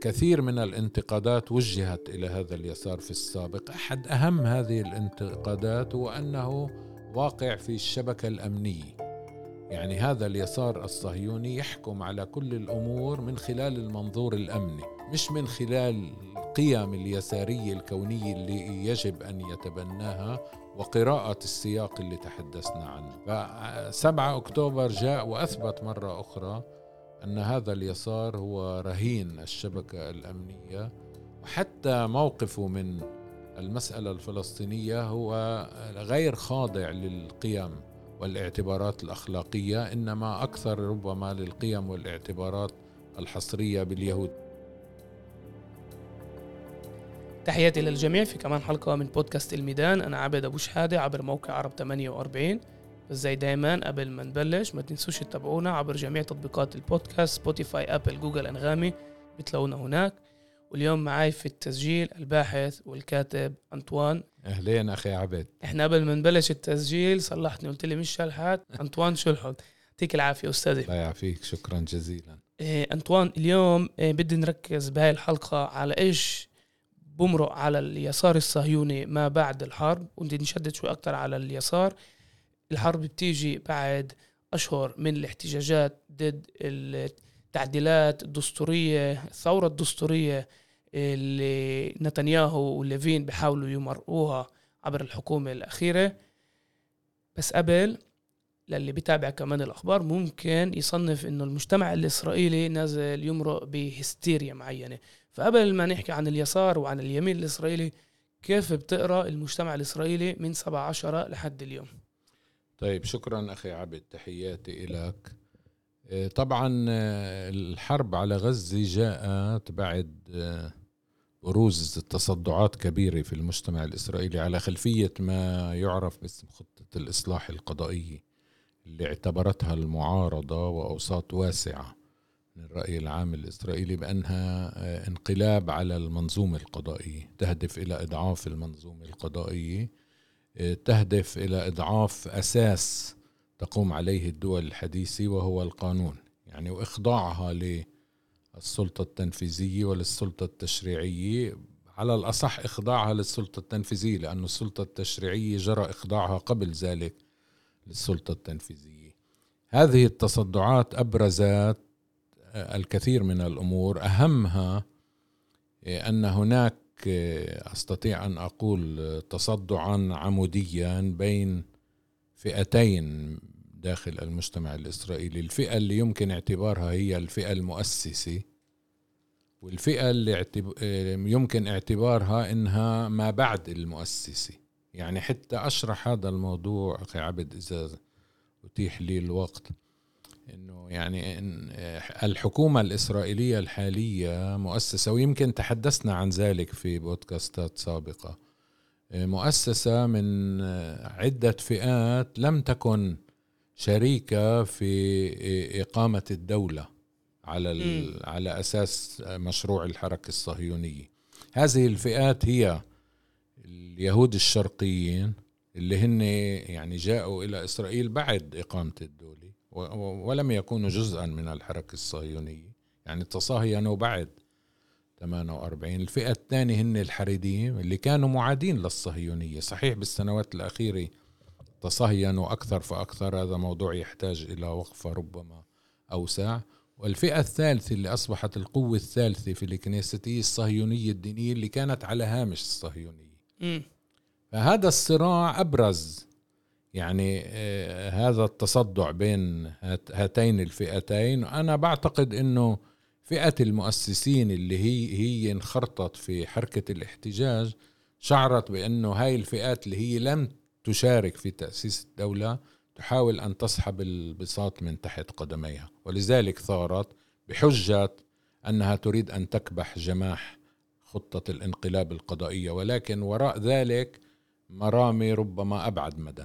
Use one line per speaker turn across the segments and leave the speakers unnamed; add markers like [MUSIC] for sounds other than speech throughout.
الكثير من الانتقادات وجهت إلى هذا اليسار في السابق. أحد أهم هذه الانتقادات هو أنه واقع في الشبكة الأمنية. يعني هذا اليسار الصهيوني يحكم على كل الأمور من خلال المنظور الأمني مش من خلال القيم اليسارية الكونية اللي يجب أن يتبناها وقراءة السياق اللي تحدثنا عنه. فسبعة أكتوبر جاء وأثبت مرة أخرى أن هذا اليسار هو رهين الشبكة الأمنية وحتى موقفه من المسألة الفلسطينية هو غير خاضع للقيم والاعتبارات الأخلاقية إنما أكثر ربما للقيم والاعتبارات الحصرية باليهود.
تحياتي للجميع في كمان حلقة من بودكاست الميدان. أنا عبد أبو شهادة عبر موقع عرب 48 بس زي دايما قبل ما نبلش ما تنسوش تتابعونا عبر جميع تطبيقات البودكاست سبوتيفاي أبل جوجل أنغامي بتلاقونا هناك. واليوم معي في التسجيل الباحث والكاتب أنطوان.
أهلين أخي عبد.
إحنا قبل ما نبلش التسجيل صلحتني قلت لي مش شلحات أنطوان شلحت يعطيك العافية أستاذي.
الله يعافيك شكرا جزيلا.
إيه أنطوان اليوم إيه بدي نركز بهاي الحلقة على إيش بمرق على اليسار الصهيوني ما بعد الحرب وبدي نشدد شوي أكتر على اليسار. الحرب بتيجي بعد أشهر من الاحتجاجات ضد التعديلات الدستورية الثورة الدستورية اللي نتنياهو وليفين بيحاولوا يمرقوها عبر الحكومة الأخيرة. بس قبل للي بيتابع كمان الأخبار ممكن يصنف إنه المجتمع الإسرائيلي نازل يمرق بهستيريا معينة. فقبل ما نحكي عن اليسار وعن اليمين الإسرائيلي كيف بتقرأ المجتمع الإسرائيلي من 17 لحد اليوم؟
طيب شكرا أخي عبد تحياتي لك آه، طبعا آه، الحرب على غزة جاءت بعد آه، بروز تصدعات كبيرة في المجتمع الإسرائيلي على خلفية ما يعرف باسم خطة الإصلاح القضائي اللي اعتبرتها المعارضة وأوساط واسعة من الرأي العام الإسرائيلي بأنها آه، انقلاب على المنظومة القضائية تهدف إلى إضعاف المنظومة القضائية. آه، تهدف إلى إضعاف أساس تقوم عليه الدول الحديثة وهو القانون. يعني وإخضاعها للسلطة التنفيذية وللسلطة التشريعية. على الأصح إخضاعها للسلطة التنفيذية لأن السلطة التشريعية جرى إخضاعها قبل ذلك للسلطة التنفيذية. هذه التصدعات أبرزت الكثير من الأمور. أهمها أن هناك أستطيع أن أقول تصدعا عموديا بين فئتين داخل المجتمع الإسرائيلي، الفئة اللي يمكن اعتبارها هي الفئة المؤسسة والفئة اللي يمكن اعتبارها إنها ما بعد المؤسسة، يعني حتى أشرح هذا الموضوع أخي عبد اذا أتيح لي الوقت. إنه يعني إن الحكومة الإسرائيلية الحالية مؤسسة ويمكن تحدثنا عن ذلك في بودكاستات سابقة مؤسسة من عدة فئات لم تكن شريكة في إقامة الدولة على على أساس مشروع الحركة الصهيونية. هذه الفئات هي اليهود الشرقيين اللي هن يعني جاءوا إلى إسرائيل بعد إقامة الدولة. ولم يكونوا جزءا من الحركة الصهيونية يعني تصهينوا بعد 48 الفئة الثانية هن الحريديين اللي كانوا معادين للصهيونية. صحيح بالسنوات الأخيرة تصهينوا أكثر فأكثر. هذا موضوع يحتاج إلى وقفة ربما أوسع. والفئة الثالثة اللي أصبحت القوة الثالثة في الكنيسة هي الصهيونية الدينية اللي كانت على هامش الصهيونية. فهذا الصراع أبرز يعني آه، هذا التصدع بين هاتين الفئتين. أنا بعتقد إنه فئة المؤسسين اللي هي هي انخرطت في حركة الاحتجاج شعرت بأنه هاي الفئات اللي هي لم تشارك في تأسيس الدولة تحاول أن تسحب البساط من تحت قدميها. ولذلك ثارت بحجة أنها تريد أن تكبح جماح خطة الانقلاب القضائية. ولكن وراء ذلك مرامي ربما أبعد مدى.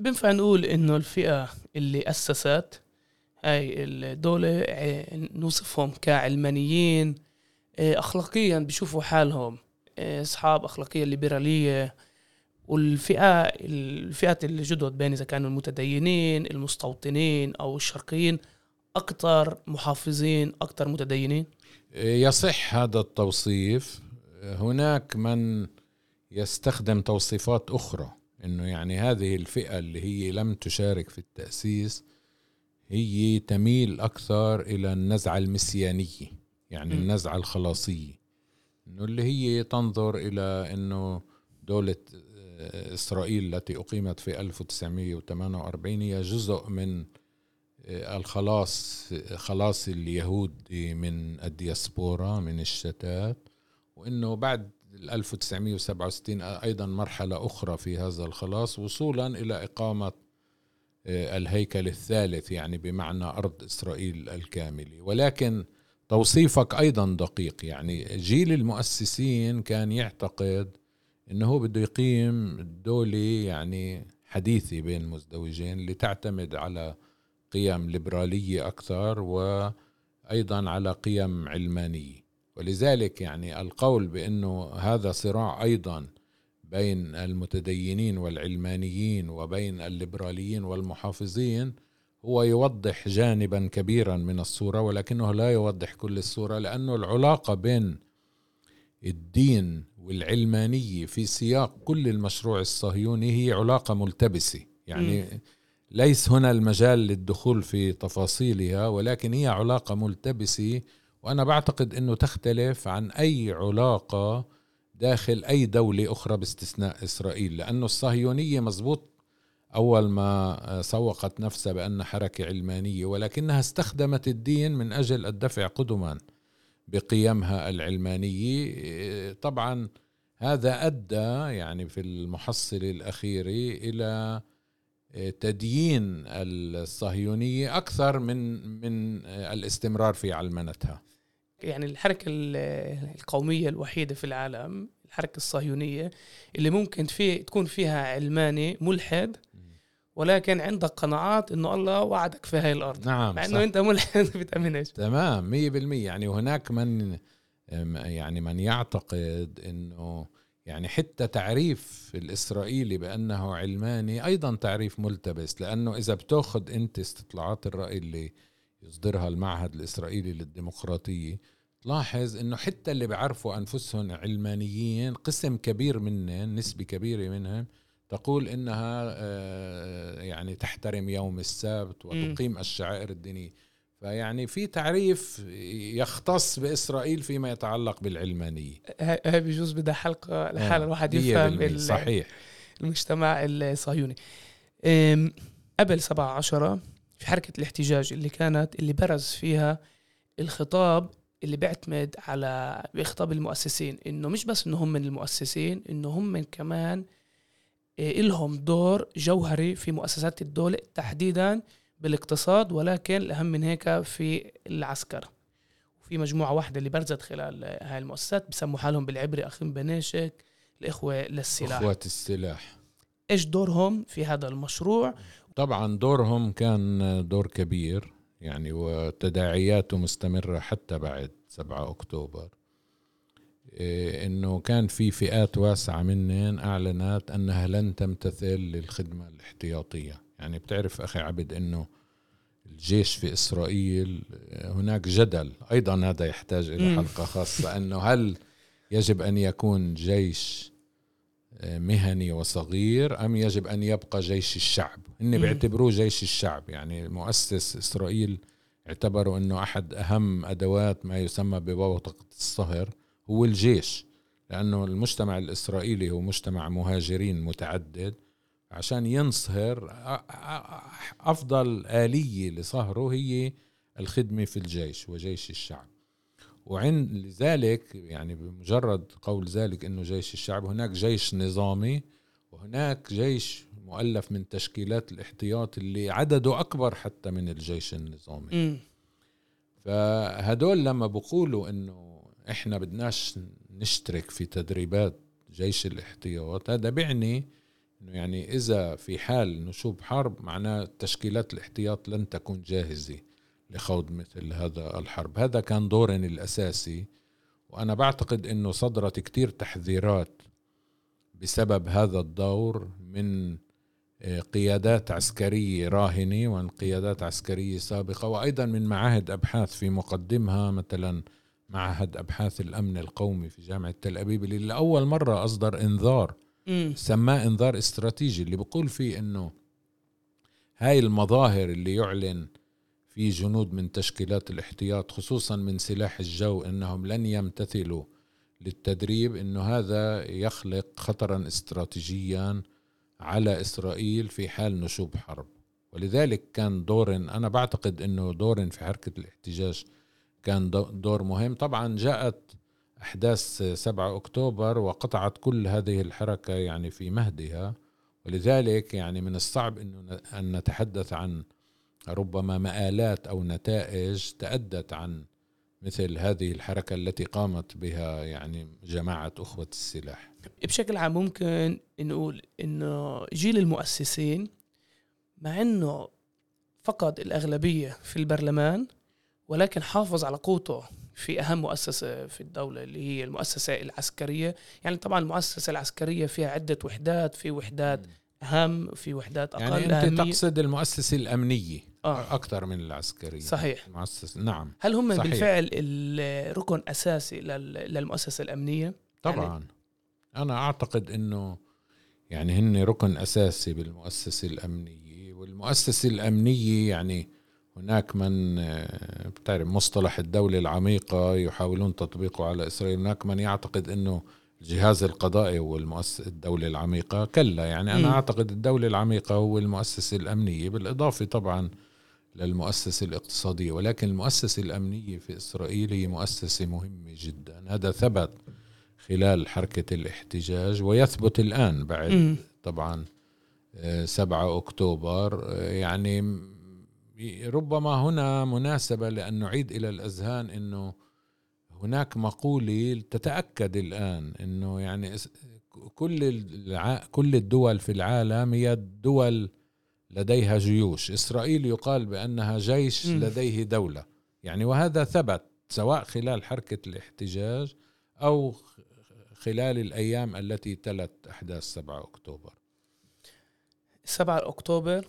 بنفع نقول إنه الفئة اللي أسست هاي الدولة نوصفهم كعلمانيين آه، اخلاقيا بيشوفوا حالهم آه، أصحاب أخلاقية ليبرالية. والفئة الفئات الجدد بين إذا كانوا المتدينين المستوطنين أو الشرقيين أكثر محافظين أكثر متدينين؟
يصح هذا التوصيف. هناك من يستخدم توصيفات أخرى. إنه يعني هذه الفئة اللي هي لم تشارك في التأسيس هي تميل أكثر إلى النزعة المسيانية يعني م. النزعة الخلاصية إنه اللي هي تنظر إلى إنه دولة آه، إسرائيل التي أقيمت في 1948 هي جزء من آه، الخلاص خلاص اليهود من الدياسبورا من الشتات وإنه بعد 1967 أيضا مرحلة أخرى في هذا الخلاص وصولا إلى إقامة آه، الهيكل الثالث يعني بمعنى أرض إسرائيل الكاملة. ولكن توصيفك أيضا دقيق يعني جيل المؤسسين كان يعتقد إنه بده يقيم دولة يعني حديثة بين مزدوجين اللي تعتمد على قيم ليبرالية أكثر وأيضا على قيم علمانية. ولذلك يعني القول بأنه هذا صراع أيضا بين المتدينين والعلمانيين وبين الليبراليين والمحافظين هو يوضح جانبا كبيرا من الصورة ولكنه لا يوضح كل الصورة لأنه العلاقة بين الدين والعلمانية في سياق كل المشروع الصهيوني هي علاقة ملتبسة يعني م. ليس هنا المجال للدخول في تفاصيلها ولكن هي علاقة ملتبسة وأنا بعتقد أنه تختلف عن أي علاقة داخل أي دولة أخرى باستثناء إسرائيل لأنه الصهيونية مزبوط أول ما سوقت نفسها بأن حركة علمانية ولكنها استخدمت الدين من أجل الدفع قدما بقيمها العلمانية. طبعا هذا أدى يعني في المحصلة الأخيرة إلى تديين الصهيونية أكثر من من الاستمرار في علمنتها
يعني الحركة القومية الوحيدة في العالم الحركة الصهيونية اللي ممكن في تكون فيها علماني ملحد ولكن عندك قناعات إنه الله وعدك في هاي الأرض.
نعم
مع إنه أنت ملحد بتامنش
تمام 100% يعني هناك من يعني من يعتقد إنه يعني حتى تعريف الإسرائيلي بأنه علماني أيضا تعريف ملتبس لأنه إذا بتأخذ أنت استطلاعات الرأي اللي يصدرها المعهد الإسرائيلي للديمقراطية. تلاحظ إنه حتى اللي بيعرفوا أنفسهم علمانيين قسم كبير منهم نسبة كبيرة منهم تقول إنها آه، يعني تحترم يوم السبت وتقيم الشعائر الدينية. فيعني في تعريف يختص بإسرائيل فيما يتعلق بالعلمانية.
هاي بجوز بدها حلقة لحالها الواحد يفهم
صحيح.
المجتمع الصهيوني. قبل 17 في حركة الاحتجاج اللي كانت اللي برز فيها الخطاب اللي بيعتمد على بخطاب المؤسسين. إنه مش بس إنه هم من المؤسسين إنه هم من كمان إيه، لهم دور جوهري في مؤسسات الدولة تحديدا بالاقتصاد ولكن الأهم من هيك في العسكر. وفي مجموعة واحدة اللي برزت خلال هاي المؤسسات بسموا حالهم بالعبري أخين بناشك الإخوة للسلاح.
إخوة السلاح.
إيش دورهم في هذا المشروع؟
طبعا دورهم كان دور كبير يعني وتداعياته مستمرة حتى بعد 7 أكتوبر. إيه، إنه كان في فئات واسعة منهم أعلنت أنها لن تمتثل للخدمة الاحتياطية. يعني بتعرف أخي عبد إنه الجيش في إسرائيل هناك جدل أيضا هذا يحتاج إلى حلقة خاصة إنه هل يجب أن يكون جيش مهني وصغير أم يجب أن يبقى جيش الشعب؟ هن بيعتبروه جيش الشعب يعني مؤسس إسرائيل اعتبروا إنه أحد أهم أدوات ما يسمى ببوتقة الصهر هو الجيش لأنه المجتمع الإسرائيلي هو مجتمع مهاجرين متعدد. عشان ينصهر أفضل آلية لصهره هي الخدمة في الجيش وجيش الشعب. وعند لذلك يعني بمجرد قول ذلك إنه جيش الشعب هناك جيش نظامي وهناك جيش مؤلف من تشكيلات الاحتياط اللي عدده أكبر حتى من الجيش النظامي م. فهدول لما بقولوا إنه إحنا بدناش نشترك في تدريبات جيش الاحتياط هذا بيعني إنه يعني إذا في حال نشوب حرب معناه تشكيلات الاحتياط لن تكون جاهزة لخوض مثل هذا الحرب. هذا كان دورنا الأساسي وأنا بعتقد إنه صدرت كتير تحذيرات بسبب هذا الدور من آه، قيادات عسكرية راهنة ومن قيادات عسكرية سابقة وأيضا من معاهد أبحاث في مقدمها مثلا معهد أبحاث الأمن القومي في جامعة تل أبيب اللي لأول مرة أصدر إنذار سماه إنذار استراتيجي اللي بقول فيه إنه هاي المظاهر اللي يعلن في جنود من تشكيلات الاحتياط خصوصا من سلاح الجو إنهم لن يمتثلوا للتدريب إنه هذا يخلق خطرا استراتيجيا على إسرائيل في حال نشوب حرب. ولذلك كان دور أنا بعتقد إنه دور في حركة الاحتجاج كان دور مهم. طبعا جاءت أحداث 7 أكتوبر وقطعت كل هذه الحركة يعني في مهدها. ولذلك يعني من الصعب إنه أن نتحدث عن ربما مآلات أو نتائج تأدت عن مثل هذه الحركة التي قامت بها يعني جماعة أخوة السلاح.
بشكل عام ممكن نقول إنه جيل المؤسسين مع إنه فقد الأغلبية في البرلمان ولكن حافظ على قوته في أهم مؤسسة في الدولة اللي هي المؤسسة العسكرية. يعني طبعا المؤسسة العسكرية فيها عدة وحدات في وحدات أهم في وحدات
أقل يعني أنت أهمية. تقصد المؤسسة الأمنية. آه. أكثر من العسكرية
صحيح
المؤسسة نعم
هل هم صحيح. بالفعل ركن أساسي للمؤسسة الأمنية؟
طبعا يعني أنا أعتقد أنه يعني هن ركن أساسي بالمؤسسة الأمنية والمؤسسة الأمنية يعني هناك من آه، بتعرف مصطلح الدولة العميقة يحاولون تطبيقه على إسرائيل هناك من يعتقد أنه الجهاز القضائي هو المؤسسة الدولة العميقة كلا يعني أنا م. أعتقد الدولة العميقة هو المؤسسة الأمنية بالإضافة طبعا للمؤسسة الاقتصادية ولكن المؤسسة الأمنية في إسرائيل هي مؤسسة مهمة جدا هذا ثبت خلال حركة الاحتجاج ويثبت الآن بعد م. طبعا 7 آه، أكتوبر آه، يعني ربما هنا مناسبة لأن نعيد إلى الأذهان أنه هناك مقولة تتأكد الآن أنه يعني كل. كل الدول في العالم هي دول لديها جيوش. إسرائيل يقال بأنها جيش لديه دولة. يعني وهذا ثبت سواء خلال حركة الاحتجاج أو خلال الأيام التي تلت أحداث 7 أكتوبر.
7 أكتوبر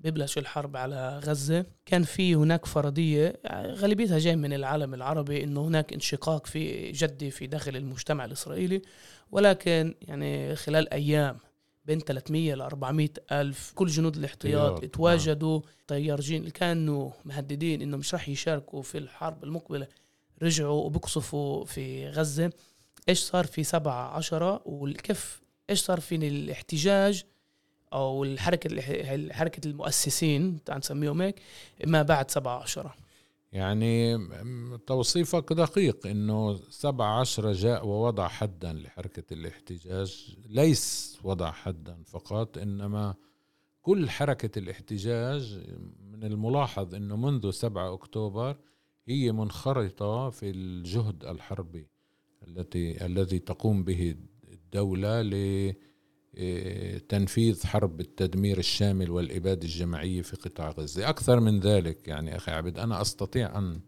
ببلش الحرب على غزة. كان في هناك فرضية غالبيتها جاي من العالم العربي إنه هناك انشقاق في جدي في داخل المجتمع الإسرائيلي. ولكن يعني خلال أيام بين 300 ل 400 ألف. كل جنود الاحتياط تواجدوا طيارجين اللي كانوا مهددين انه مش راح يشاركوا في الحرب المقبلة. رجعوا وبقصفوا في غزة. إيش صار في 7 10 وكيف إيش صار في الاحتجاج؟ أو الحركة حركه المؤسسين تعال نسميهم هيك ما بعد 7 10
يعني توصيفك دقيق إنه 7 10 جاء ووضع حدا لحركة الاحتجاج. ليس وضع حدا فقط إنما كل حركة الاحتجاج من الملاحظ إنه منذ 7 أكتوبر هي منخرطة في الجهد الحربي التي الذي تقوم به الدولة ل تنفيذ حرب التدمير الشامل والإبادة الجماعية في قطاع غزة. أكثر من ذلك يعني أخي عبد أنا أستطيع أن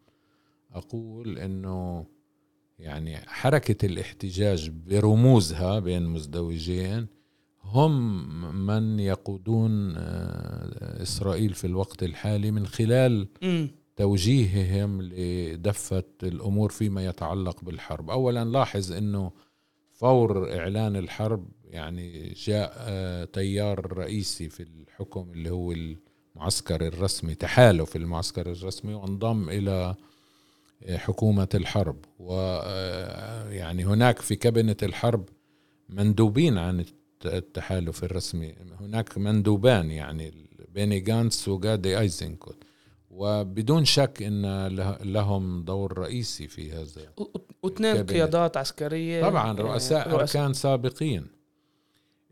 أقول أنه يعني حركة الاحتجاج برموزها بين مزدوجين هم من يقودون آه، إسرائيل في الوقت الحالي من خلال توجيههم لدفة الأمور فيما يتعلق بالحرب. أولا لاحظ أنه فور إعلان الحرب يعني جاء آه، تيار رئيسي في الحكم اللي هو المعسكر الرسمي تحالف المعسكر الرسمي وانضم إلى آه، حكومة الحرب. ويعني آه، هناك في كابينة الحرب مندوبين عن التحالف الرسمي. هناك مندوبان يعني بيني جانتس وجادي أيزنكوت. وبدون شك إن لهم دور رئيسي في هذا
واثنين قيادات عسكرية
طبعا رؤساء رؤساء أركان سابقين.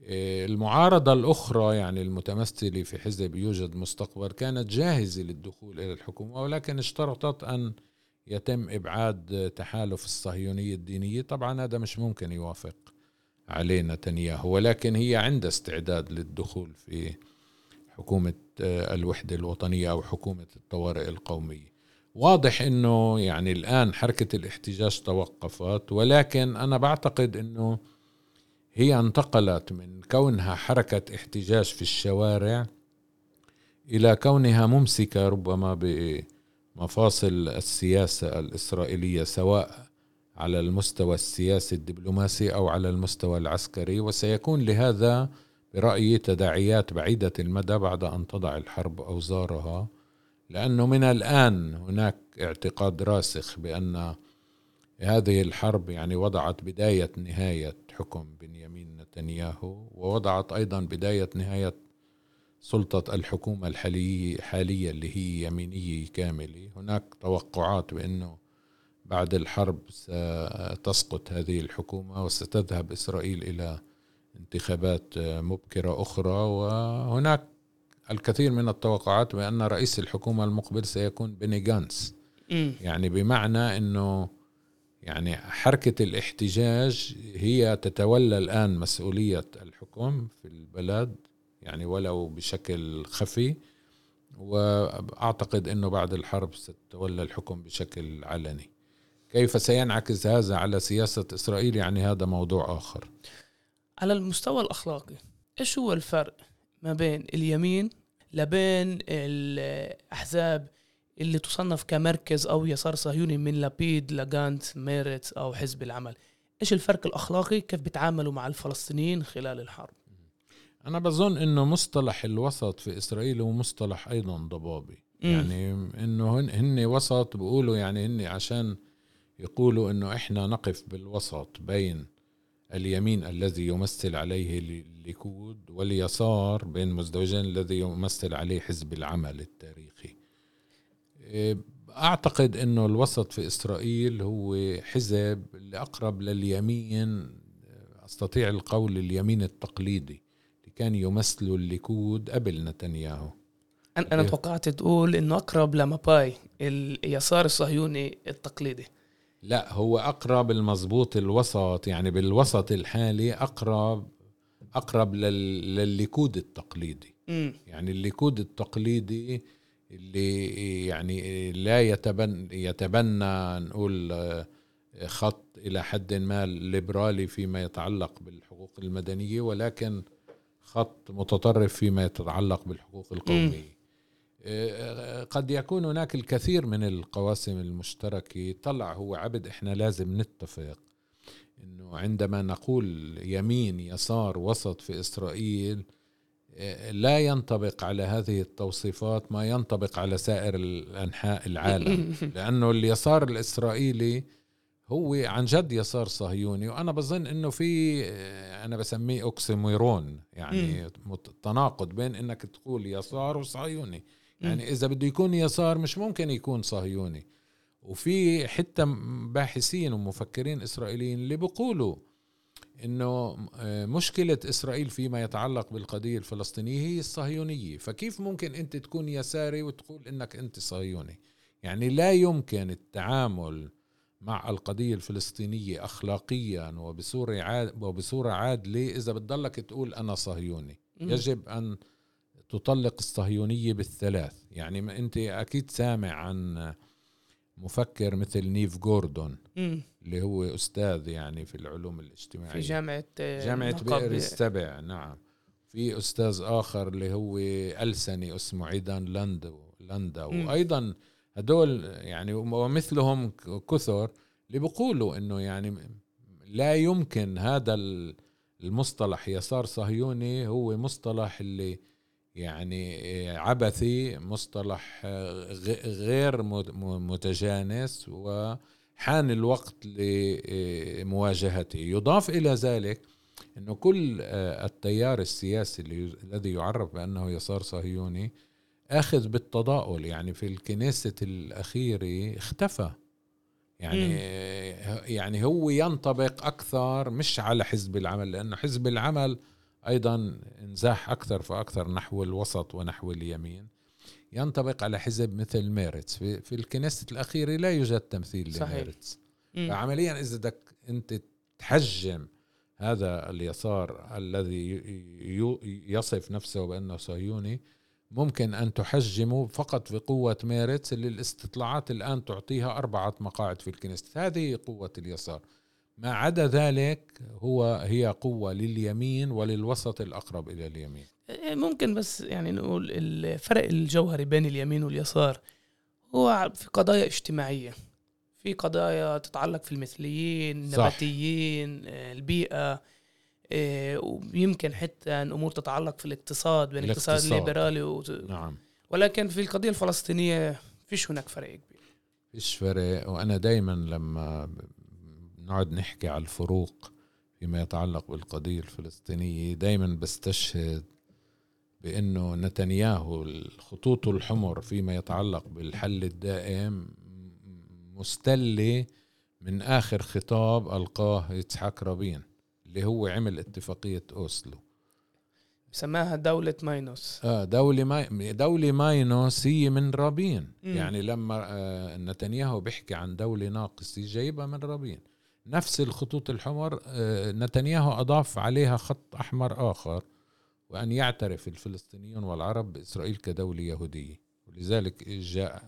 إيه، المعارضة الأخرى يعني المتمثلة في حزب يوجد مستقبل كانت جاهزة للدخول إلى الحكومة ولكن اشترطت أن يتم إبعاد تحالف الصهيونية الدينية. طبعا هذا مش ممكن يوافق عليه نتنياهو ولكن هي عندها استعداد للدخول في حكومة آه، الوحدة الوطنية أو حكومة الطوارئ القومية. واضح أنه يعني الآن حركة الاحتجاج توقفت ولكن أنا بعتقد أنه هي انتقلت من كونها حركة احتجاج في الشوارع إلى كونها ممسكة ربما بمفاصل السياسة الإسرائيلية سواء على المستوى السياسي الدبلوماسي أو على المستوى العسكري. وسيكون لهذا برأيي تداعيات بعيدة المدى بعد أن تضع الحرب أوزارها لأنه من الآن هناك اعتقاد راسخ بأن هذه الحرب يعني وضعت بداية نهاية حكم بنيامين نتنياهو ووضعت أيضا بداية نهاية سلطة الحكومة الحالية حالية اللي هي يمينية كاملة. هناك توقعات بأنه بعد الحرب ستسقط هذه الحكومة وستذهب إسرائيل إلى انتخابات مبكرة أخرى وهناك الكثير من التوقعات بأن رئيس الحكومة المقبل سيكون بني جانس. يعني بمعنى أنه يعني حركة الاحتجاج هي تتولى الآن مسؤولية الحكم في البلد يعني ولو بشكل خفي وأعتقد أنه بعد الحرب ستتولى الحكم بشكل علني. كيف سينعكس هذا على سياسة إسرائيل؟ يعني هذا موضوع آخر.
على المستوى الأخلاقي إيش هو الفرق ما بين اليمين لبين الأحزاب اللي تصنف كمركز أو يسار صهيوني من لابيد لجانت ميرت أو حزب العمل؟ إيش الفرق الأخلاقي؟ كيف بيتعاملوا مع الفلسطينيين خلال الحرب؟
أنا بظن إنه مصطلح الوسط في إسرائيل هو مصطلح أيضا ضبابي. يعني إنه هن وسط بيقولوا يعني هن عشان يقولوا إنه إحنا نقف بالوسط بين اليمين الذي يمثل عليه الليكود واليسار بين مزدوجين الذي يمثل عليه حزب العمل التاريخي. إيه، أعتقد إنه الوسط في إسرائيل هو حزب اللي اقرب لليمين. أستطيع القول اليمين التقليدي اللي كان يمثله الليكود قبل نتنياهو.
أنا توقعت تقول إنه أقرب لماباي اليسار الصهيوني التقليدي.
لا هو أقرب المضبوط الوسط يعني بالوسط الحالي أقرب أقرب للليكود التقليدي. م. يعني الليكود التقليدي اللي يعني لا يتبنى يتبنى نقول خط إلى حد ما ليبرالي فيما يتعلق بالحقوق المدنية ولكن خط متطرف فيما يتعلق بالحقوق القومية. قد يكون هناك الكثير من القواسم المشتركة. طلع هو عبد إحنا لازم نتفق إنه عندما نقول يمين يسار وسط في إسرائيل لا ينطبق على هذه التوصيفات ما ينطبق على سائر الأنحاء العالم. [LAUGHS] لأنه اليسار الإسرائيلي هو عن جد يسار صهيوني وأنا بظن إنه في أنا بسميه أوكسيميرون يعني تناقض بين إنك تقول يسار وصهيوني. يعني إذا بده يكون يسار مش ممكن يكون صهيوني. وفي حتى باحثين ومفكرين إسرائيليين اللي بيقولوا إنه آه، مشكلة إسرائيل فيما يتعلق بالقضية الفلسطينية هي الصهيونية. فكيف ممكن أنت تكون يساري وتقول إنك أنت صهيوني؟ يعني لا يمكن التعامل مع القضية الفلسطينية اخلاقيا وبصورة عاد وبصورة عادلة إذا بتضلك تقول أنا صهيوني. يجب أن تطلق الصهيونية بالثلاث. يعني أنت أكيد سامع عن مفكر مثل نيف جوردون م. اللي هو أستاذ يعني في العلوم الاجتماعية.
في جامعة
جامعة بئر السبع نعم. في أستاذ آخر اللي هو ألسني اسمه عيدان لندو لندا وأيضا هدول يعني ومثلهم كثر اللي بيقولوا إنه يعني لا يمكن هذا المصطلح يسار صهيوني هو مصطلح اللي يعني آه، عبثي مصطلح آه، غير متجانس وحان الوقت لمواجهته. يضاف إلى ذلك أنه كل آه، التيار السياسي الذي يعرف بأنه يسار صهيوني أخذ بالتضاؤل. يعني في الكنيست الأخيرة اختفى. يعني. يعني هو ينطبق أكثر مش على حزب العمل لأنه حزب العمل أيضا إنزاح أكثر فأكثر نحو الوسط ونحو اليمين. ينطبق على حزب مثل ميرتس في, في الكنيست الأخيرة لا يوجد تمثيل صحيح. لميرتس فعمليا إذا بدك أنت تحجم هذا اليسار الذي يصف نفسه بأنه صهيوني ممكن أن تحجمه فقط بقوة ميرتس اللي الاستطلاعات الآن تعطيها أربعة مقاعد في الكنيسة هذه قوة اليسار. ما عدا ذلك هو هي قوة لليمين وللوسط الأقرب إلى اليمين.
ممكن بس يعني نقول الفرق الجوهري بين اليمين واليسار هو في قضايا اجتماعية. في قضايا تتعلق في المثليين النباتيين البيئة آه، ويمكن حتى أمور تتعلق في الاقتصاد بين الاقتصاد الليبرالي و... نعم. ولكن في القضية الفلسطينية فيش هناك فرق كبير.
فيش فرق وأنا دايما لما نقعد نحكي على الفروق فيما يتعلق بالقضية الفلسطينية. دايما بستشهد بأنه نتنياهو الخطوط الحمر فيما يتعلق بالحل الدائم مستلة من آخر خطاب ألقاه يتسحاق رابين اللي هو عمل اتفاقية أوسلو.
سماها دولة minus.
آه دولة ماي دولة minus هي من رابين. مم. يعني لما آه نتنياهو بيحكي عن دولة ناقصة جايبها من رابين. نفس الخطوط الحمر آه نتنياهو أضاف عليها خط أحمر آخر وأن يعترف الفلسطينيون والعرب بإسرائيل كدولة يهودية ولذلك جاء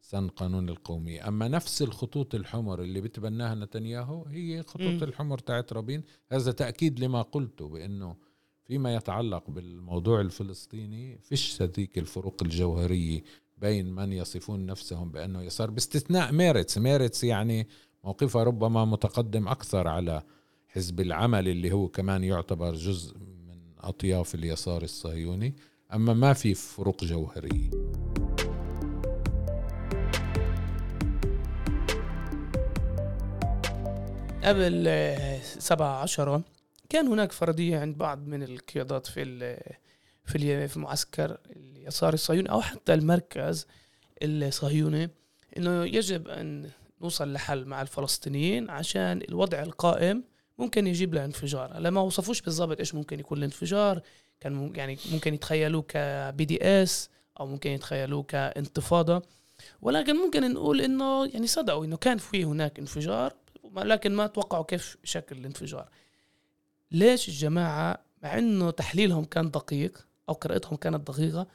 سن قانون القومية. أما نفس الخطوط الحمر اللي بتبناها نتنياهو هي خطوط م. الحمر تاعت رابين. هذا تأكيد لما قلته بأنه فيما يتعلق بالموضوع الفلسطيني فيش هذيك الفروق الجوهرية بين من يصفون نفسهم بأنه يسار باستثناء ميرتس. ميرتس يعني موقفها ربما متقدم أكثر على حزب العمل اللي هو كمان يعتبر جزء من أطياف اليسار الصهيوني. أما ما في فروق جوهرية.
قبل سبعة عشرة كان هناك فرضية عند بعض من القيادات في في في معسكر اليسار الصهيوني أو حتى المركز الصهيوني إنه يجب أن نوصل لحل مع الفلسطينيين عشان الوضع القائم ممكن يجيب له انفجار هلا ما وصفوش بالضبط إيش ممكن يكون الانفجار كان يعني ممكن يتخيلوه كبي دي اس أو ممكن يتخيلوه كانتفاضة. ولكن ممكن نقول إنه يعني صدقوا إنه كان في هناك انفجار لكن ما توقعوا كيف شكل الانفجار. ليش الجماعة مع إنه تحليلهم كان دقيق أو قراءتهم كانت دقيقة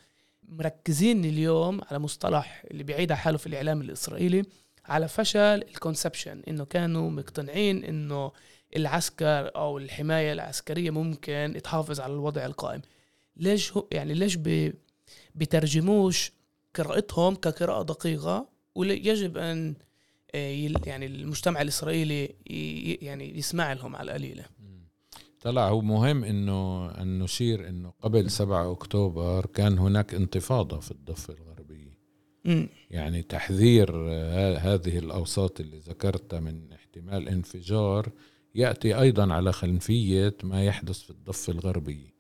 مركزين اليوم على مصطلح اللي بيعيد حاله في الإعلام الإسرائيلي على فشل الكونسبشن إنه كانوا مقتنعين إنه العسكر أو الحماية العسكرية ممكن تحافظ على الوضع القائم. ليش يعني ليش بترجموش قراءتهم كقراءة دقيقة؟ ويجب أن آه، يعني المجتمع الإسرائيلي يعني يسمع لهم على القليلة.
طلع هو مهم إنه أن نشير إنه قبل 7 أكتوبر كان هناك انتفاضة في الضفة الغربية. يعني تحذير آه، هذه الأوساط اللي ذكرتها من احتمال انفجار يأتي أيضا على خلفية ما يحدث في الضفة الغربية.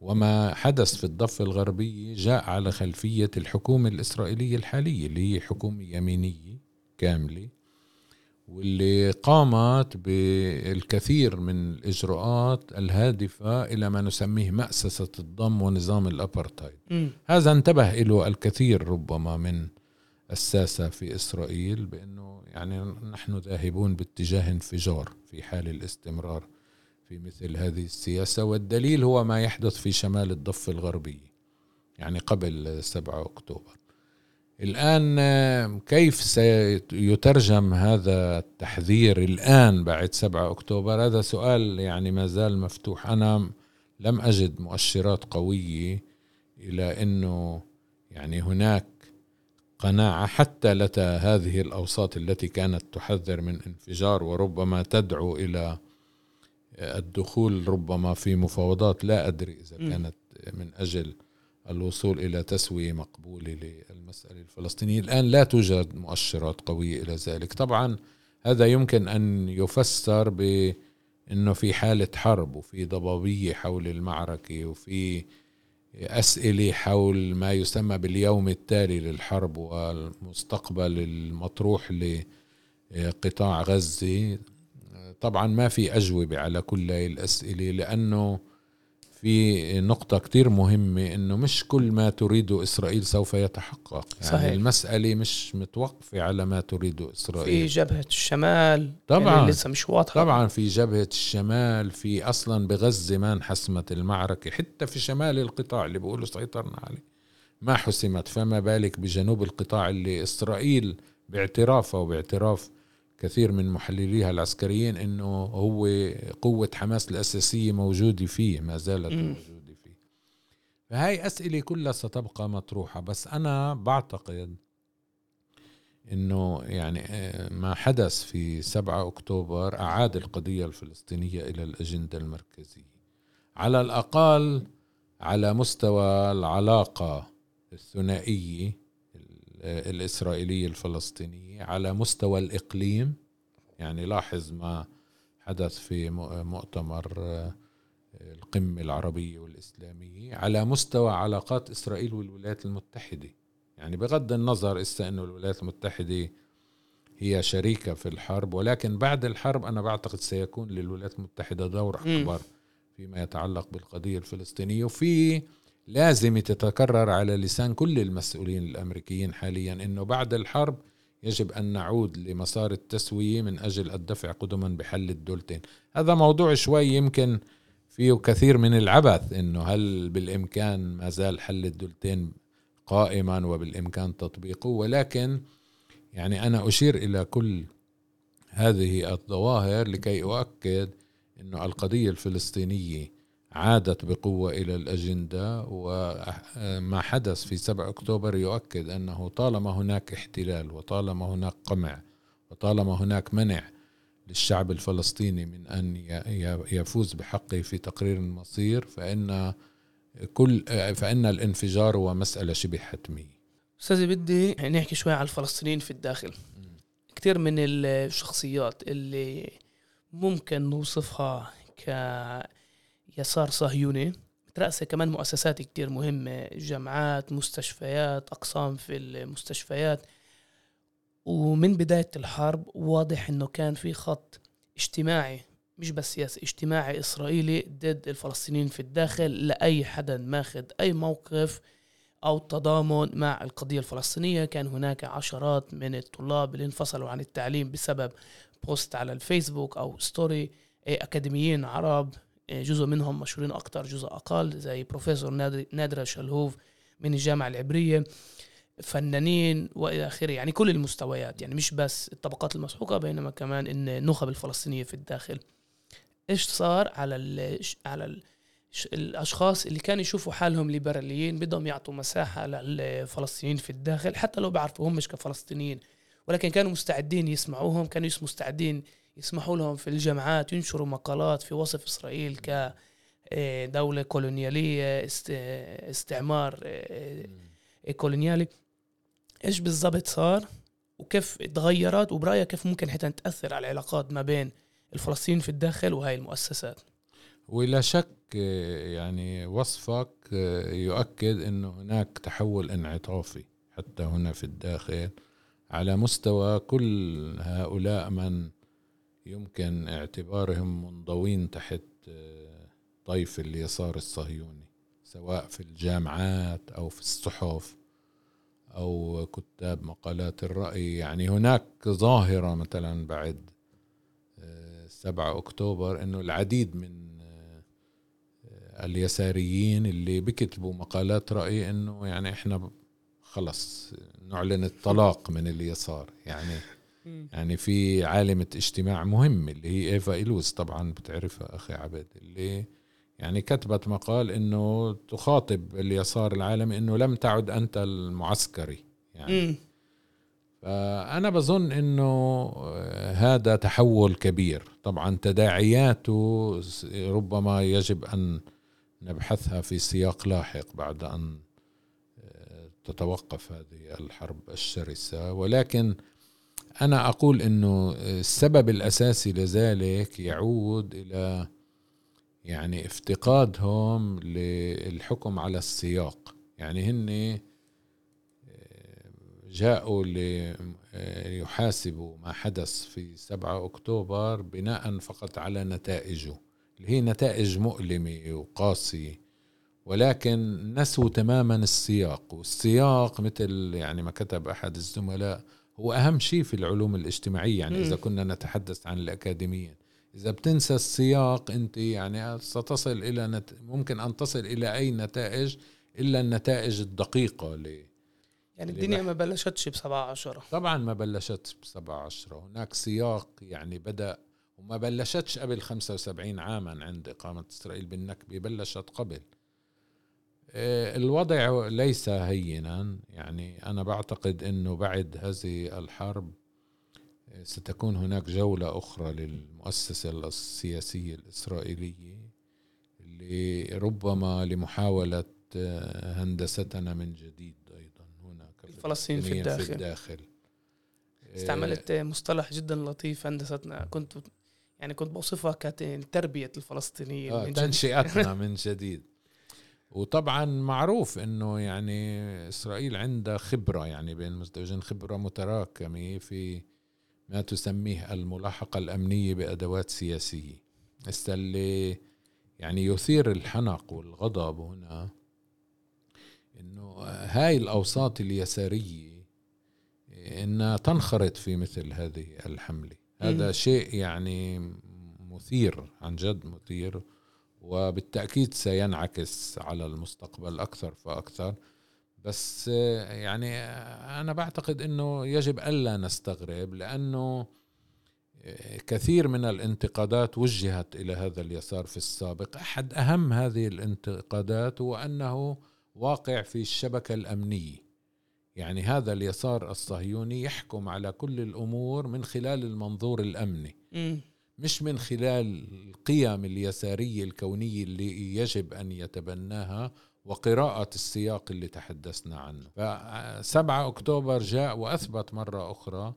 وما حدث في الضفة الغربية جاء على خلفية الحكومة الإسرائيلية الحالية اللي هي حكومة يمينية كاملة. واللي قامت بالكثير من الإجراءات الهادفة إلى ما نسميه مأسسة الضم ونظام الابارتايد هذا انتبه له الكثير ربما من الساسة في إسرائيل بأنه يعني نحن ذاهبون باتجاه انفجار في حال الاستمرار في مثل هذه السياسة والدليل هو ما يحدث في شمال الضفة الغربية يعني قبل 7 أكتوبر. الآن كيف سيترجم هذا التحذير الآن بعد 7 أكتوبر؟ هذا سؤال يعني ما زال مفتوح. أنا لم أجد مؤشرات قوية إلى أنه يعني هناك قناعة حتى لدى هذه الأوساط التي كانت تحذر من انفجار وربما تدعو إلى الدخول ربما في مفاوضات. لا أدري إذا كانت من أجل الوصول إلى تسوية مقبولة للمسألة الفلسطينية. الآن لا توجد مؤشرات قوية إلى ذلك. طبعا هذا يمكن أن يفسر بأنه في حالة حرب وفي ضبابية حول المعركة وفي أسئلة حول ما يسمى باليوم التالي للحرب والمستقبل المطروح لقطاع غزة. طبعا ما في أجوبة على كل الأسئلة لأنه في نقطة كتير مهمة إنه مش كل ما تريده إسرائيل سوف يتحقق. يعني صحيح. المسألة مش متوقفة على ما تريده إسرائيل.
في جبهة الشمال
طبعا.
يعني لسه مش واضحة.
طبعا في جبهة الشمال في أصلا بغزة ما انحسمت المعركة حتى في شمال القطاع اللي بيقولوا سيطرنا عليه ما حسمت. فما بالك بجنوب القطاع اللي إسرائيل باعترافها وباعتراف كثير من محلليها العسكريين إنه هو قوة حماس الأساسية موجودة فيه ما زالت
مم.
موجودة فيه فهاي أسئلة كلها ستبقى مطروحة بس أنا بعتقد إنه يعني آه، ما حدث في 7 أكتوبر أعاد القضية الفلسطينية إلى الأجندة المركزية على الأقل على مستوى العلاقة الثنائية ال- الاسرائيليه الفلسطينيه على مستوى الإقليم. يعني لاحظ ما حدث في مؤتمر آه، القمه العربيه والاسلاميه على مستوى علاقات إسرائيل والولايات المتحدة. يعني بغض النظر إسا أنه الولايات المتحدة هي شريكة في الحرب ولكن بعد الحرب أنا بعتقد سيكون للولايات المتحدة دور. أكبر فيما يتعلق بالقضية الفلسطينية. وفي لازم تتكرر على لسان كل المسؤولين الأمريكيين حاليا أنه بعد الحرب يجب أن نعود لمسار التسوية من أجل الدفع قدما بحل الدولتين. هذا موضوع شوي يمكن فيه كثير من العبث أنه هل بالإمكان ما زال حل الدولتين قائما وبالإمكان تطبيقه ولكن يعني أنا أشير إلى كل هذه الظواهر لكي أؤكد إنه القضية الفلسطينية عادت بقوة إلى الأجندة وما حدث في 7 أكتوبر يؤكد أنه طالما هناك احتلال وطالما هناك قمع وطالما هناك منع للشعب الفلسطيني من ي- يفوز بحقه في تقرير المصير فإن كل فإن الانفجار هو مسألة شبه حتمية.
أستاذي بدي نحكي شوي على الفلسطينيين في الداخل. كتير من الشخصيات اللي ممكن نوصفها كيسار صهيوني. مترأسة كمان مؤسسات كتير مهمة جامعات مستشفيات أقسام في المستشفيات. ومن بداية الحرب واضح إنه كان في خط اجتماعي مش بس سياسي اجتماعي إسرائيلي ضد الفلسطينيين في الداخل لأي حدا ماخذ أي موقف أو تضامن مع القضية الفلسطينية. كان هناك عشرات من الطلاب اللي انفصلوا عن التعليم بسبب post على الفيسبوك أو story إيه، أكاديميين عرب جزء منهم مشهورين أكتر جزء أقل زي بروفيسور نادر- نادرة شلهوف من الجامعة العبرية فنانين وإلى آخره يعني كل المستويات يعني مش بس الطبقات المسحوقة بينما كمان إن النخب الفلسطينية في الداخل. إيش صار على ال على ال الأشخاص اللي كانوا يشوفوا حالهم ليبراليين بدهم يعطوا مساحة للفلسطينيين في الداخل حتى لو بعرفوا هم مش كفلسطينيين ولكن كانوا مستعدين يسمعوهم كانوا مستعدين يسمحوا لهم في الجامعات ينشروا مقالات في وصف إسرائيل ك آه، دولة كولونيالية است- استعمار آه، كولونيالي. إيش بالضبط صار؟ وكيف تغيرت وبرأيك كيف ممكن حتى تأثر على العلاقات ما بين الفلسطينيين في الداخل وهاي المؤسسات؟
ولا شك آه، يعني وصفك آه، يؤكد إنه هناك تحول انعطافي حتى هنا في الداخل على مستوى كل هؤلاء من يمكن اعتبارهم منضوين تحت آه، طيف اليسار الصهيوني سواء في الجامعات أو في الصحف أو كتاب مقالات الرأي. يعني هناك ظاهرة مثلا بعد آه، 7 أكتوبر إنه العديد من آه، آه، اليساريين اللي بيكتبوا مقالات رأي إنه يعني إحنا خلص نعلن الطلاق من اليسار. يعني يعني في عالمة اجتماع مهم اللي هي إيفا إلوز. طبعا بتعرفها أخي عبد اللي يعني كتبت مقال إنه تخاطب اليسار العالمي إنه لم تعد أنت المعسكري. يعني
مم.
فأنا بظن آه، هذا تحول كبير. طبعا تداعياته ربما يجب أن نبحثها في سياق لاحق بعد آه، تتوقف هذه الحرب الشرسة. ولكن أنا أقول أنه السبب الأساسي لذلك يعود إلى يعني افتقادهم للحكم على السياق. يعني هن جاءوا ليحاسبوا ما حدث في 7 أكتوبر بناء فقط على نتائجه اللي هي نتائج مؤلمة وقاسية ولكن نسوا تماما السياق. والسياق مثل يعني ما كتب أحد الزملاء هو أهم شيء في العلوم الاجتماعية يعني
مم.
إذا كنا نتحدث عن الأكاديميين إذا بتنسى السياق أنت يعني ستصل إلى نت... ممكن أن تصل إلى أي نتائج إلا النتائج الدقيقة ل...
يعني الدنيا ما بلشتش بسبعة عشرة.
طبعا ما بلشت بسبعة عشرة. هناك سياق يعني بدأ وما بلشتش قبل 75 عاما عند إقامة إسرائيل بالنكبة بلشت قبل. الوضع ليس هينا. يعني أنا بعتقد أنه بعد هذه الحرب آه، ستكون هناك جولة أخرى للمؤسسة السياسية الإسرائيلية اللي ربما لمحاولة آه، هندستنا من جديد أيضا. هناك
الفلسطينيين في
في
الداخل.
الداخل.
استعملت مصطلح جدا لطيف هندستنا. كنت يعني كنت بوصفها كتربية الفلسطينيين
آه
من.
تنشئتنا [LAUGHS] من جديد. وطبعا معروف إنه يعني إسرائيل عندها خبرة يعني بين المزدوجين خبرة متراكمة في ما تسميه الملاحقة الأمنية بأدوات سياسية. بس اللي يعني يثير الحنق والغضب هنا إنه هاي الأوساط اليسارية إنها تنخرط في مثل هذه الحملة. هذا. شيء يعني مثير عن جد مثير. وبالتأكيد سينعكس على المستقبل أكثر فأكثر. بس يعني أنا بعتقد أنه يجب ألا نستغرب لأنه كثير من الانتقادات وجهت إلى هذا اليسار في السابق. أحد أهم هذه الانتقادات هو أنه واقع في الشبكة الأمنية. يعني هذا اليسار الصهيوني يحكم على كل الأمور من خلال المنظور الأمني.
مم.
مش من خلال القيم اليسارية الكونية اللي يجب أن يتبناها وقراءة السياق اللي تحدثنا عنه. فسبعة أكتوبر جاء وأثبت مرة أخرى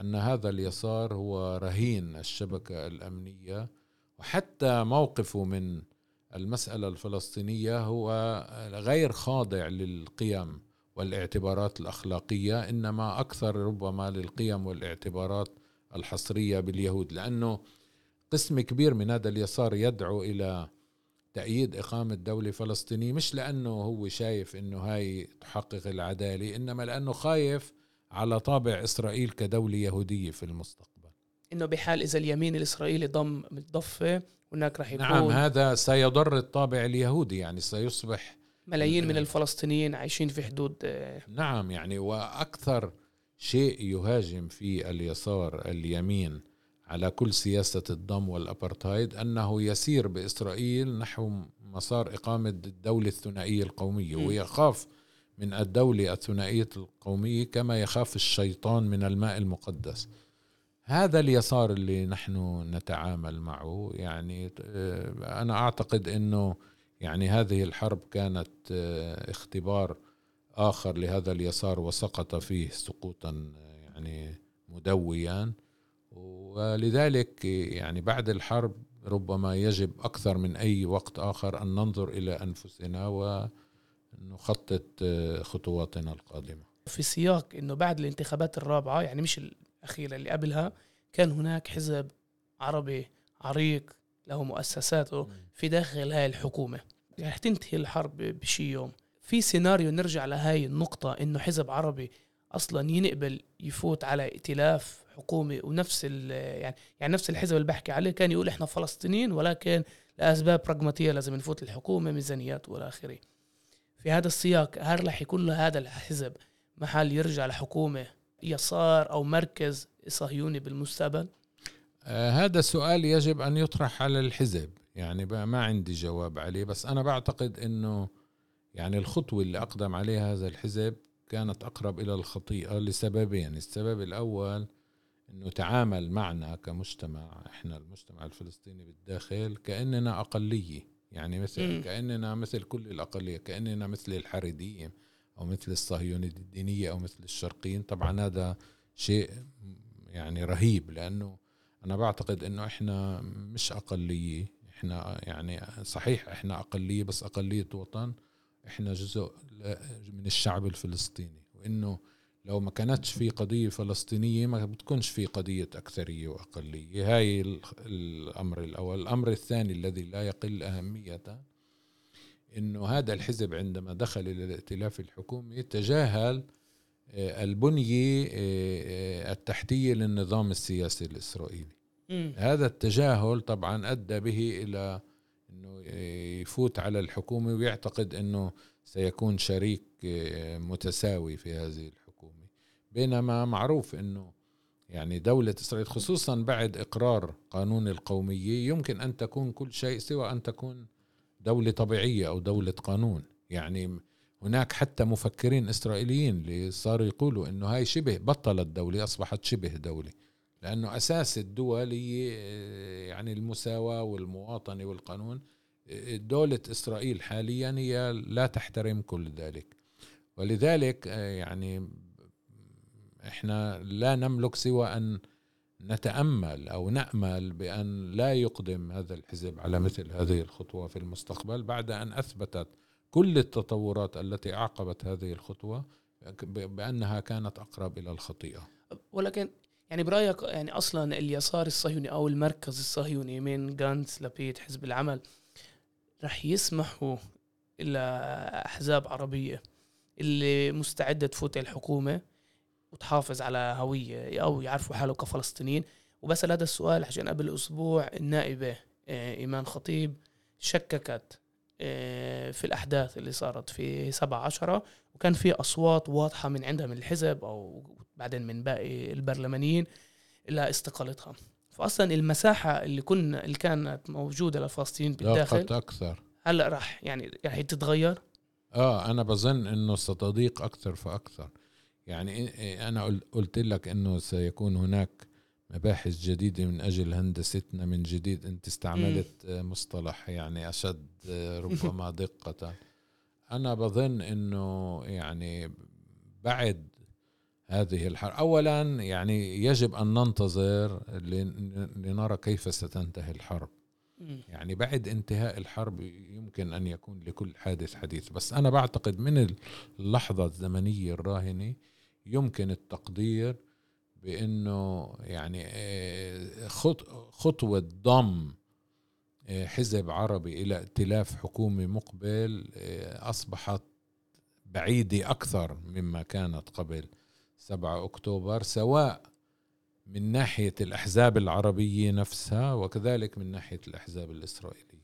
أن هذا اليسار هو رهين الشبكة الأمنية وحتى موقفه من المسألة الفلسطينية هو غير خاضع للقيم والاعتبارات الأخلاقية إنما أكثر ربما للقيم والاعتبارات الحصرية باليهود لأنه قسم كبير من هذا اليسار يدعو إلى تأييد إقامة دولة فلسطينية مش لأنه هو شايف أنه هاي تحقق العدالة إنما لأنه خايف على طابع إسرائيل كدولة يهودية في المستقبل.
إنه بحال إذا اليمين الإسرائيلي ضم الضفه هناك رح يكون
نعم هذا سيضر الطابع اليهودي يعني سيصبح
ملايين من الفلسطينيين عايشين في حدود آه،
نعم يعني وأكثر شيء يهاجم في اليسار اليمين على كل سياسة الضم والأبرتايد أنه يسير بإسرائيل نحو مسار إقامة الدولة الثنائية القومية
م.
ويخاف من الدولة الثنائية القومية كما يخاف الشيطان من الماء المقدس هذا اليسار اللي نحن نتعامل معه يعني آه، أنا أعتقد إنه يعني هذه الحرب كانت آه، اختبار آخر لهذا اليسار وسقط فيه سقوطا يعني مدويا ولذلك يعني بعد الحرب ربما يجب أكثر من أي وقت آخر أن ننظر إلى أنفسنا ونخطط آه، خطواتنا القادمة.
في سياق إنه بعد الانتخابات الرابعة يعني مش الأخيرة اللي قبلها كان هناك حزب عربي عريق له مؤسساته في داخل هاي الحكومة. يعني رح تنتهي الحرب بشي يوم. في سيناريو نرجع لهاي النقطة إنه حزب عربي أصلا ينقبل يفوت على ائتلاف حكومي ونفس يعني يعني نفس الحزب اللي بحكي عليه كان يقول إحنا فلسطينيين ولكن لأسباب براغماتية لازم نفوت الحكومة ميزانيات وإلى آخره. في هذا السياق هل رح يكون له هذا الحزب محل يرجع لحكومة يسار أو مركز صهيوني بالمستقبل؟
آه، هذا السؤال يجب أن يطرح على الحزب. يعني ما عندي جواب عليه بس أنا بعتقد أنه يعني الخطوة اللي أقدم عليها هذا الحزب كانت أقرب إلى الخطيئة لسببين. السبب الأول أنه تعامل معنا كمجتمع إحنا المجتمع الفلسطيني بالداخل كأننا أقلية. يعني مثل
مم.
كأننا مثل كل الأقلية كأننا مثل الحريديين أو مثل الصهيونية الدينية أو مثل الشرقيين. طبعا هذا شيء يعني رهيب لأنه أنا بعتقد أنه إحنا مش أقلية. إحنا يعني صحيح إحنا أقلية بس أقلية وطن إحنا جزء من الشعب الفلسطيني. وإنه لو ما كانتش في قضية فلسطينية ما بتكونش في قضية أكثرية وأقلية. هاي ال- الأمر الأول. الأمر الثاني الذي لا يقل أهمية إنه هذا الحزب عندما دخل إلى الائتلاف الحكومي تجاهل آه، البنية آه، آه، التحتية للنظام السياسي الإسرائيلي.
مم.
هذا التجاهل طبعا أدى به إلى إنه يفوت على الحكومة ويعتقد إنه سيكون شريك متساوي في هذه بينما معروف إنه يعني دولة إسرائيل خصوصا بعد إقرار قانون القومية يمكن أن تكون كل شيء سوى أن تكون دولة طبيعية أو دولة قانون. يعني هناك حتى مفكرين إسرائيليين اللي صاروا يقولوا أنه هاي شبه بطلت دولة أصبحت شبه دولة. لأنه أساس الدول هي يعني المساواة والمواطنة والقانون. دولة إسرائيل حاليا هي لا تحترم كل ذلك. ولذلك يعني إحنا لا نملك سوى أن نتأمل أو نأمل بأن لا يقدم هذا الحزب على مثل هذه الخطوة في المستقبل بعد أن أثبتت كل التطورات التي أعقبت هذه الخطوة بأنها كانت أقرب إلى الخطيئة.
ولكن يعني برأيك يعني أصلا اليسار الصهيوني أو المركز الصهيوني من جانتس لبيت حزب العمل رح يسمحوا إلى أحزاب عربية اللي مستعدة تفوت الحكومة وتحافظ على هوية أو يعرفوا حالهم كفلسطينيين. وبسال هذا السؤال عشان قبل أسبوع النائبة آه، إيمان خطيب شككت آه، في الأحداث اللي صارت في 7 10 وكان في أصوات واضحة من عندها من الحزب أو بعدين من باقي البرلمانيين إلى استقالتها. فاصلا المساحة اللي كنا اللي كانت موجودة للفلسطينيين بالداخل
أكثر.
هلأ راح يعني راح تتغير؟
آه أنا بظن إنه ستضيق أكثر فأكثر. يعني أنا قلت لك إنه سيكون هناك مباحث جديدة من أجل هندستنا من جديد أنت استعملت مصطلح يعني أشد [LAUGHS] ربما دقة. أنا بظن إنه يعني بعد هذه الحرب اولا يعني يجب أن ننتظر لنرى كيف ستنتهي الحرب. يعني بعد انتهاء الحرب يمكن أن يكون لكل حادث حديث. بس أنا بعتقد من اللحظة الزمنية الراهنة يمكن التقدير بأنه يعني آه، خطوة ضم آه، حزب عربي إلى ائتلاف حكومي مقبل آه، أصبحت بعيدة أكثر مما كانت قبل 7 أكتوبر سواء من ناحية الأحزاب العربية نفسها وكذلك من ناحية الأحزاب الإسرائيلية.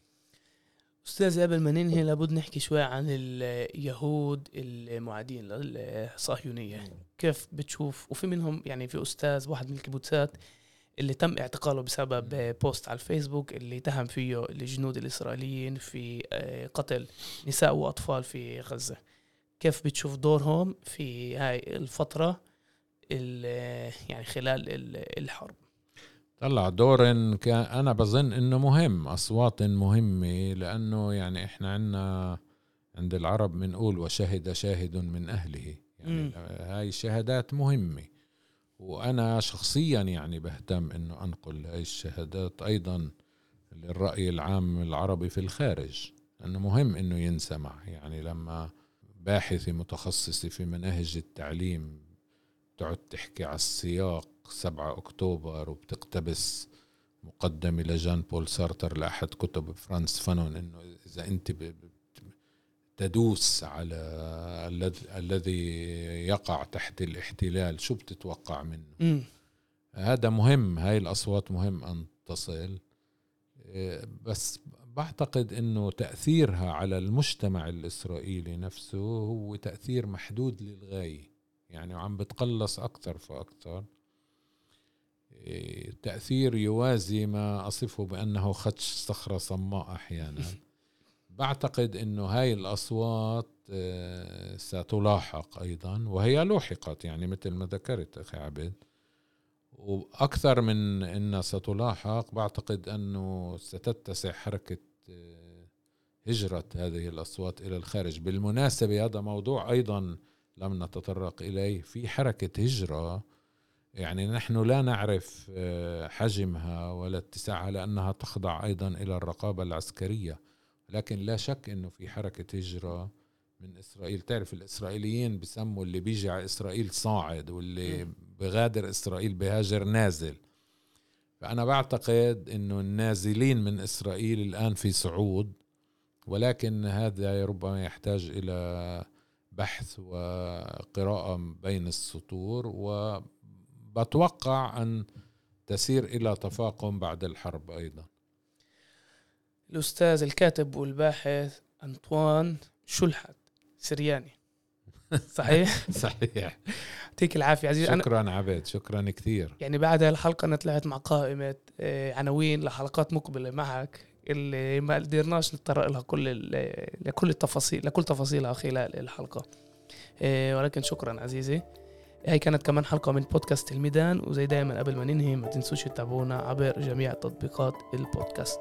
أستاذ قبل ما ننهي لابد نحكي شوي عن اليهود المعادين للصهيونيه كيف بتشوف؟ وفي منهم يعني في أستاذ واحد من الكيبوتسات اللي تم اعتقاله بسبب بوست على الفيسبوك اللي اتهم فيه الجنود الإسرائيليين في آه، قتل نساء وأطفال في غزة. كيف بتشوف دورهم في هاي الفترة يعني خلال الحرب؟
طلع دور كان أنا بظن إنه مهم أصوات مهمة لأنه يعني إحنا عندنا عند العرب بنقول وشهد شاهد من أهله. يعني م. هاي الشهادات مهمة. وأنا شخصيا يعني بهتم إنه أنقل هاي الشهادات أيضا للرأي العام العربي في الخارج انه مهم إنه ينسمع يعني لما باحثة متخصصة في مناهج التعليم تقعد تحكي على السياق 7 أكتوبر وبتقتبس مقدمة لجان بول سارتر لأحد كتب فرانس فانون إنه إذا أنت تدوس على الذي يقع تحت الاحتلال شو بتتوقع منه؟ م. هذا مهم هاي الأصوات مهم أن تصل. بس بعتقد إنه تأثيرها على المجتمع الإسرائيلي نفسه هو تأثير محدود للغاية. يعني وعم بتقلص أكثر فأكثر. تأثير يوازي ما أصفه بأنه خدش صخرة صماء أحيانا. بعتقد أنه هاي الأصوات آه، ستلاحق أيضا وهي لوحقت يعني مثل ما ذكرت أخي عبد. وأكثر من أنها ستلاحق بعتقد أنه ستتسع حركة آه، هجرة هذه الأصوات إلى الخارج. بالمناسبة هذا موضوع أيضا لم نتطرق إليه. في حركة هجرة يعني نحن لا نعرف آه، حجمها ولا اتساعها لأنها تخضع أيضا إلى الرقابة العسكرية. لكن لا شك أنه في حركة هجرة من إسرائيل. تعرف الإسرائيليين بسموا اللي بيجي على إسرائيل صاعد واللي بغادر إسرائيل بهاجر نازل. فأنا بعتقد أنه النازلين من إسرائيل الآن في صعود ولكن هذا ربما يحتاج إلى بحث وقراءة بين السطور و بتوقع أن تسير إلى تفاقم بعد الحرب أيضا.
الأستاذ الكاتب والباحث أنطوان شلحت سرياني. [LAUGHS] صحيح؟
صحيح.
يعطيك العافية عزيزي. أنا
شكرا عبد شكرا كثير.
يعني بعد الحلقة أنا طلعت مع قائمة آه، عناوين لحلقات مقبلة معك اللي ما قدرناش نتطرق لها كل ال- لكل التفاصيل لكل تفاصيلها خلال الحلقة. آه، ولكن شكرا عزيزي. هاي كانت كمان حلقة من بودكاست الميدان وزي دايما قبل ما ننهي ما تنسوش تتابعونا عبر جميع تطبيقات البودكاست.